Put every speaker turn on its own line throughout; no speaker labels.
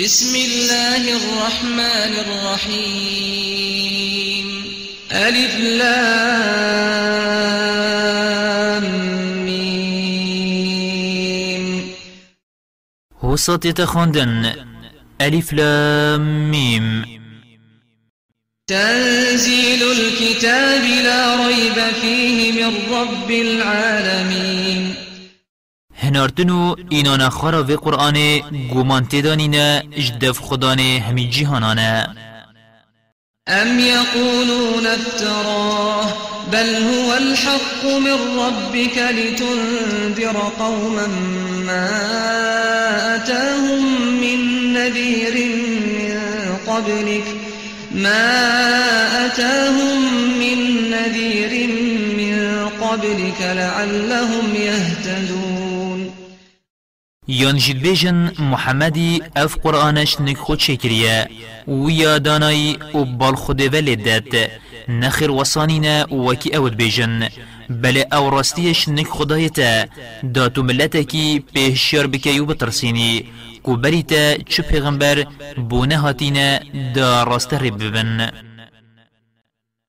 بسم الله الرحمن الرحيم. ألف لام ميم.
وسط تخوندن. ألف لام ميم.
تنزيل الكتاب لا ريب فيه من رب العالمين.
هنارتنو اینانا خارا و قرآن گومان تدانینا اجدف خدانه همی جهانانه
أم يقولون افتراه بل هو الحق من ربك لتنذر قوما ما أتاهم من نذير من قبلك. ما أتاهم من نذير من قبلك لعلهم يهتدون.
یان جید بیجن محمدی اف قرآنش نک خود شکریه و یادانای و بال خود ولدت نخیر وصانینا وکی اود بیجن بله أو راستیش نک خدایتا داتو ملتکی پیشیار بکیو بترسینی کو بریتا چه پیغمبر بونه هاتینا دا راست رب ببن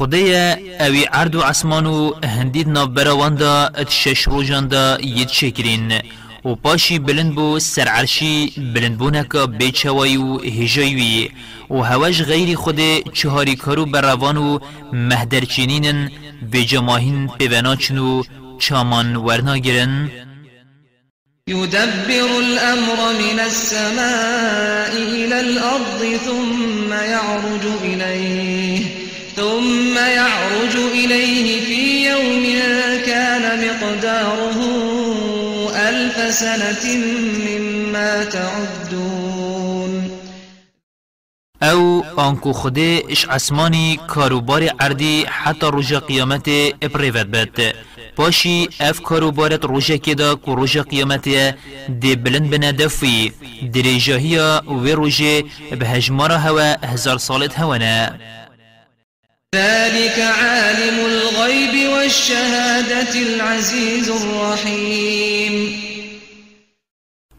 خدایا اوی عرض و عسمان و هندید ناف براواندا ات شش روجان دا ید شکرین. و پاشی بلند بو سر عرشی بلند بونکا بیچوایی و هجایوی. و هواش غیر خود چهاری کارو براوان و مهدرچینینن و جماهین پیوناچن و چامان ورنا گرن
يدبر الأمر من السماء إلى الأرض ثم يعرج إليه ثم مقداره ألف سنة مما تعدون.
أو آنکو خده اش آسمانی کاروبار عردی حتی رجا قیامت اپریوت بد. پاشی اف کاروبارت رجا کدا کو رجا قیامت دی بلند بنا دفی دریجاهی و رجا به هجمارا هوا هزار سالت هوانا
ذلك عالم الغيب والشهادة العزيز الرحيم.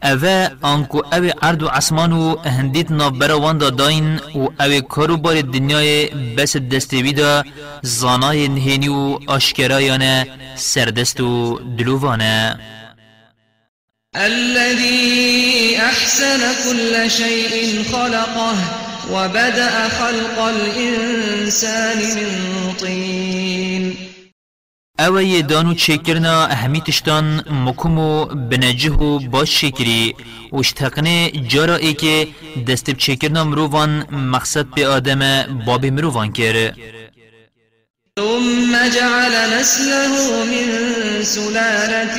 اوه آنکو اوه عرض و عصمان و هندیت نابرا واندا داین و اوه کاروبار دنیای بس دستوی دا زانای نهینی و آشکرایانه سردست و دلووانه.
الذي أحسن كل شيء خلقه وبدأ خلق الإنسان من طين.
او یێدان دانو چکرنا اهمیتشتان مکم و بنەجه و باش شکری. وشتقنه جارا ای که دەست چکرنا مرۆڤان مقصد به آدم بابی مرۆڤان کرد.
ثم جعل نسله من سلالت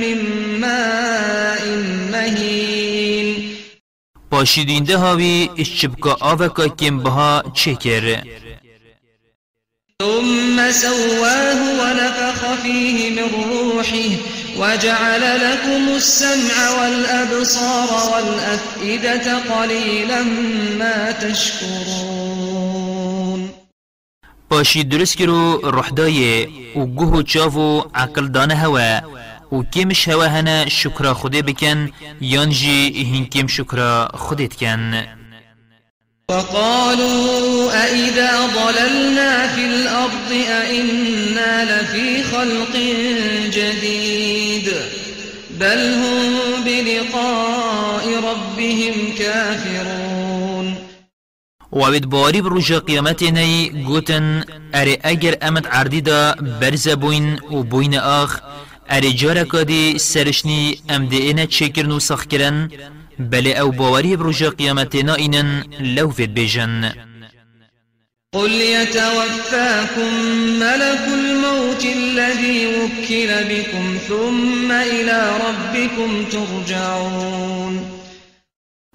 من ماء مهین.
پاشیدینده هاوی اشچبکا آوکا کم بها چکر.
ثم سواه ونفخ فيه من روحه وجعل لكم السمع والأبصار والأفئدة قليلا ما تشكرون.
پاشی درست کرو روح دایه و گوه و چاو و عقل دانه هوا. و کمش هوا هنه شکر خوده بکن یانجی هین کم شکر خودت کن
وقالوا أئذا ضللنا في الأرض أئنا لفي خلق جديد؟ بل هم بلقاء ربهم كافرون.
و اوید باری بروژا قیامت نی گوتن اره اگر امد عردی دا برز بوین و بوین آخ اره جارا کادی سرشنی ام ده اینا چکرن و سخ کرن بله أو باوری بروژا قیامت ناینن لو فید بیجن
قل يتوفاكم ملك الموت الذي وكل بكم ثم إلى ربكم ترجعون.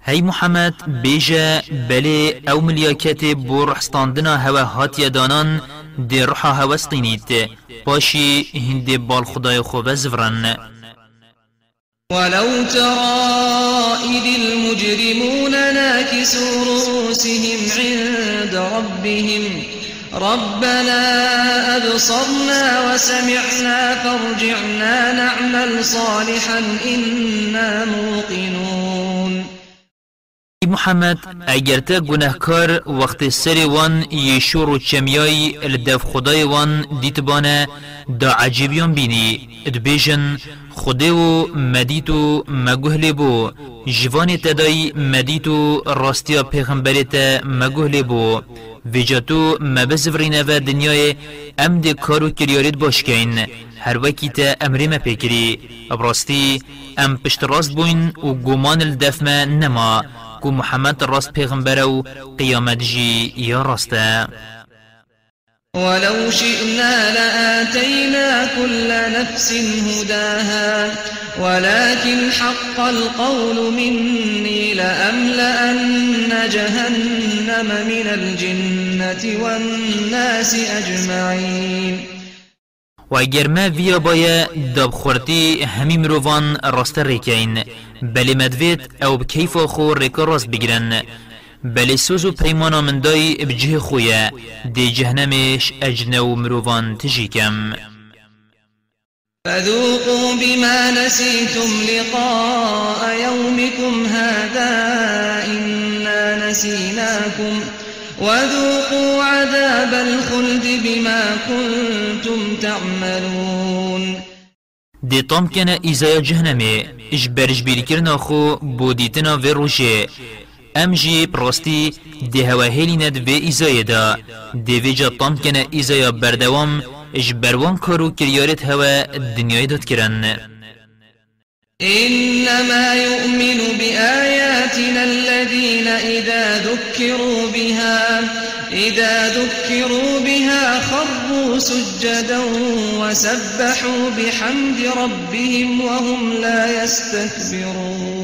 هی محمد بیجا بله أو ملیاکت بو رحستاندنا هوا هاتیا دانان دی روحا هوستینید پاشی هندی بال خدای خوب زفرن
ولو ترى إذ المجرمون ناكسوا رؤوسهم عند ربهم ربنا أبصرنا وسمعنا فارجعنا نعمل صالحا إنا موقنون.
محمد اگر تا گناهکار وقت سر وان یشور و چمیای لدف خدای وان دیت بانه دا عجیبیان بینی. ادبیجن خده و مدیت و مگهل بو. جوان تدای مدیت و راستیا پیغمبرت مگهل بو. ویجاتو مبزورینه و دنیای ام ده کارو کریارید باشکین. هر وکی تا امری ما پیکری. براستی ام پشت راست بوین و گمان الدفمه نما. کو محمد راست پیغمبر و قیامت جی یا راسته.
ولو شئنا لآتينا كل نفس هداها ولكن حق القول مني لأملأن جهنم من الجنة والناس أجمعين
و اگر ما ویا بایا داب خورتی همی مروان راست ریکین. بلی مدوید أو بکیف خو ریکا راست بگیرن. بلی سوز و پیمانا من دای بجه خویا دی جهنمش اجنو مروان تجیکم.
فذوقوا بما نسيتم لقاء يومكم هذا إنا نسيناكم وذوقوا عذاب الخلد بما كنتم تعملون.
دی طام کنه ایزای جهنمه إش برج بیری کرنا خو بودیتنا و روشه ام جی پراستی دی هوا هیلی ند و ایزای دا. دی ویجا طام کنه ایزای بردوام إش بروان کارو کریارت هوا دنیای داد کرن
إنما يؤمن بآياتنا الذين إذا ذكروا بها إذا ذكروا بها خروا سجدا وسبحوا بحمد ربهم وهم لا يستكبرون.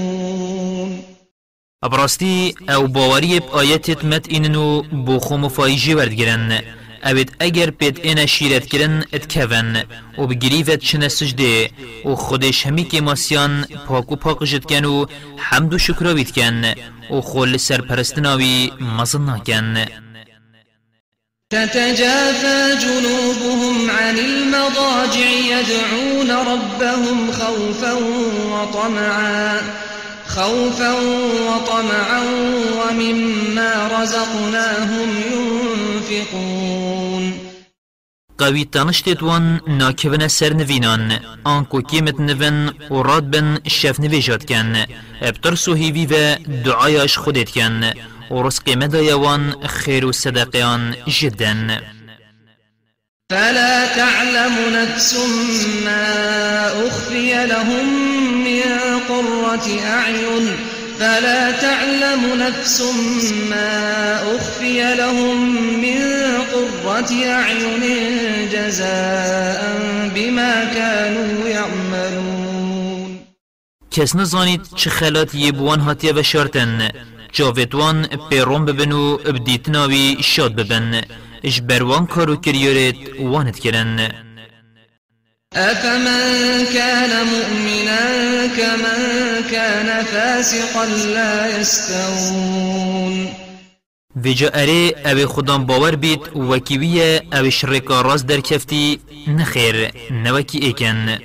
ابراستی أو باوری بآیتت مت اینو بو خو مفایجی وردگرن. اوید اگر پید اینا شیرت کرن ات کون و بگریفت چنه سجده و خودش همی که ماسیان پاک و پاک جد کن و حمد و شکراوید کن و خول سرپرستناوی مزن ناکن
تتجافى جنوبهم عن المضاجع يدعون ربهم خوفا وطمعا خوفا وطمعا ومما رزقناهم ينفقون.
قوی تنشتت وان ناکبن سر نوینان آنکو کیمت نوین و راد بن شف نویجاد کن. ابتر سوهیوی و دعایش خودت کن. و رزق مدایوان خیر و صدقیان جدن.
فلا تعلم نفس ما أخفي لهم من قرة أعين. فلا تعلم نفس ما أخفي لهم من قرة أعين جزاء بما كانوا يعملون.
کس نزانید چه خلات یبوان هاتیه و شارتن جاویدوان پیروم ببن و شاد ببن. اش بروان کارو کریارت وانت کرن
أفمن كان مؤمنا كمن كان فاسقا لا يستوون
ویجا اره أو خودان باور بید وکیویه أو شرکا راز در کفتی نخیر نوکی ایکن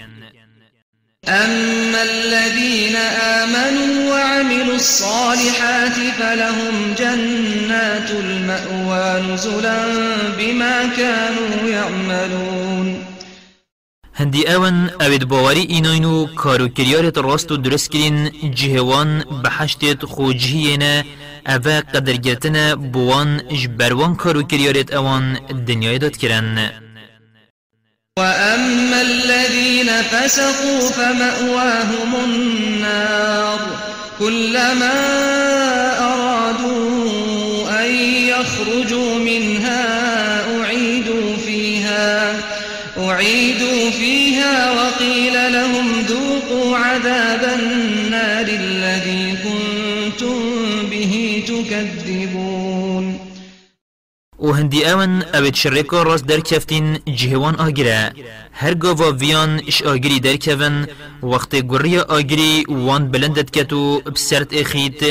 أما الذين آمنوا وعملوا الصالحات فلهم جنات المأوى نزلا بما كانوا يعملون
هندی اون اوید باوری ایناینو کارو کریارت راست و درست کرین جهوان بحشتت خوجهینه اوه قدر گرتن بوان جبروان کارو کریارت اوان دنیای داد کرن
وأما الذين فسقوا فمأواهم النار كلما أرادوا أن يخرجوا منها أعيدوا فيها أعيدوا عذاب النار الذي كنتم به تكذبون.
و هندی اون اوید شرکا راست در کفتین جهوان آگره هر گاوا ویان اش آگری در کفن وقت گری آگری وان بلندت کتو بسرت اخیت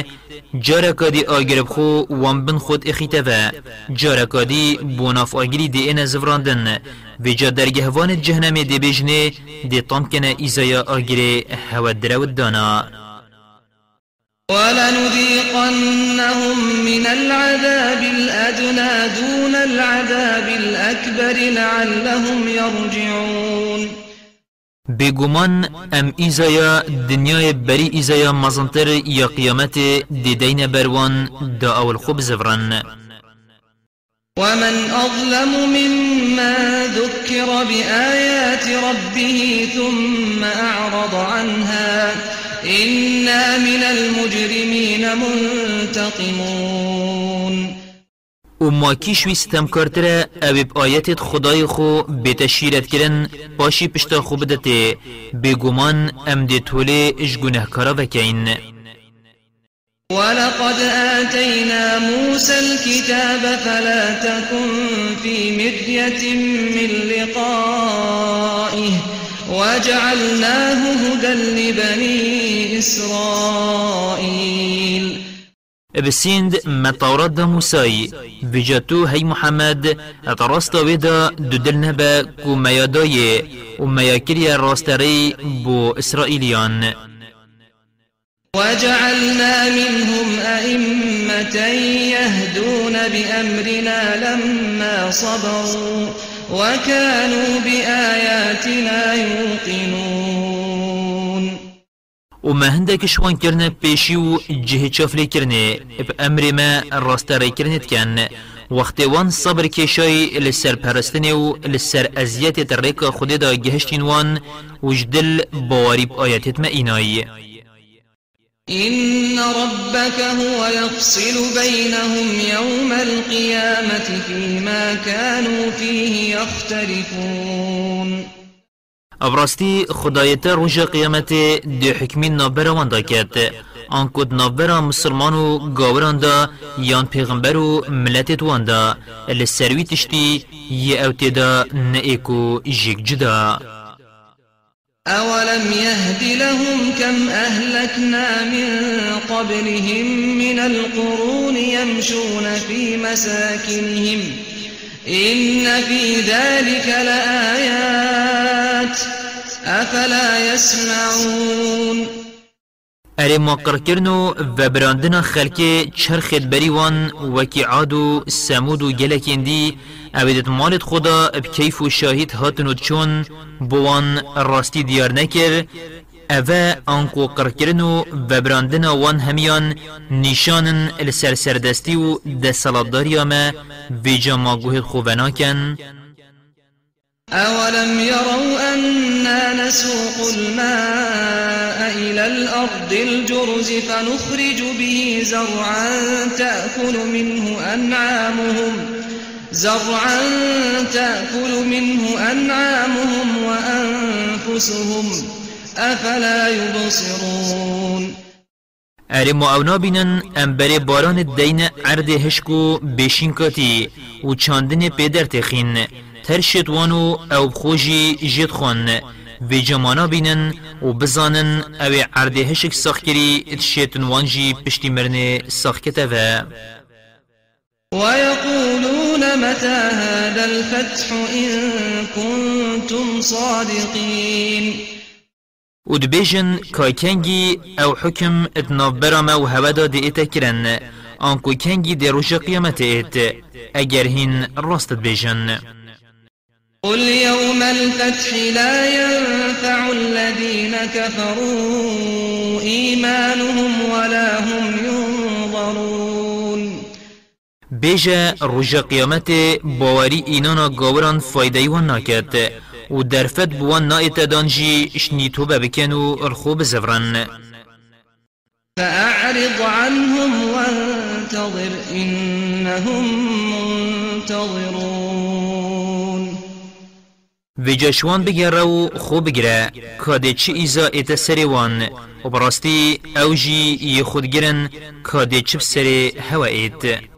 جارکا دی آگر بخو وان بن خود اخیته و جارکا دی بوناف آگری دی این زفراندن و جا درگهوان جهنم دی بجنه دی طام کنه ایزایا آگری هوا درود دانا.
ولنذيقنهم من العذاب الأدنى دون العذاب الأكبر لعلهم يرجعون.
بگومان ام ایزایا دنیای بری ایزایا مزنتر یا قیامت دیدین بروان دا اول خوب زفرن.
ومن أظلم مما ذكر بآيات ربه ثم أعرض عنها إنا من المجرمين منتقمون
و ما کیش وی ستم کارتره اویب آیت خدای خو بتشیرت کرن باشی پشتا خو بدته بگومان ام دی طوله اش گنهکارا وکین
ولقد آتينا موسى الكتاب فلا تكن في مرية من لقائه وجعلناه هدى لبني إسرائيل.
بسیند مطورات دا موسای بجاتو هی محمد. اتراستا ویدا دودل نبا کو میادای و میاکری راستری بو اسرائیلیان
وجعلنا منهم أئمة يهدون بأمرنا لما صبروا. وكانوا بآياتنا يوقنون.
و ما هندك شوان کرنه پیشی و جه چافلی کرنه. اب أمر ما راستری کرنه کن. وقت وان صبر کشای لسر پرستنه و لسر ازیت ترک خود دا گهشتین وان. وجدل باوری آیاتت ما اینایی
إن ربك هو يفصل بينهم يوم القيامة فيما كانوا فيه يختلفون.
ابراستی خدایت روژ قیامت دی حکمی نابر وان دا کد آن کد نابر مسلمان و گاوران دا یان پیغمبر و ملتت وان دا لسروی تشتی یه اوتی دا نئیکو جدا.
أولم يهد لهم كم أهلكنا من قبلهم من القرون يمشون في مساكنهم إن في ذلك لآيات. أفلا يسمعون.
اره مقر کرنو و براندنا خلک چرخت بریوان وکی عاد و سمود و گلکین دی اویدت مالت خدا بکیف و شاهد هاتنو چون بوان راستی دیار نکر. اوه آنکو قرکرنو و براندنا وان همیان نشانن لسر سردستی و دستالداری آمه ویجا ماگوهد خوبناکن
أولم يروا أنا نسوق الماء إلى الأرض الجرز فنخرج به زرعا تأكل منه أنعامهم زرعا تأكل منه أنعامهم وأنفسهم أفلا يبصرون.
اره ما اونا بینن ام بره باران الدین عرض هشکو بشین کاتی و چاندن پیدر تخین ترشت وانو أو بخوشی جد خون. و جمانا بینن و بزانن أو عرض هشک ساخ کری اتشیتن وانجی پشتی مرن ساخ کتوه
ويقولون متى هذا الفتح إن كنتم صادقين؟
و دبیجن که کنگی أو حکم اتناف برام و هودا ایتا کرن آنکو کنگی دی روش قیامت ایت اگر هین راست بیجن
قل يوم الفتح لا ينفع الذين كفروا إيمانهم ولا هم ينظرون.
بیجه روش قیامت باوری اینانا گاوران فایده و ناکد و درفت بوان نایت دانجی اشنیتو ببکن و ارخو بزفرن
فأعرض عنهم وانتظر إنهم منتظرون.
و جشوان بگره و خوب بگره کاده چه ایزا ایت سری وان و براستی اوجی ی خود گرن کاده چه سری هوا ایت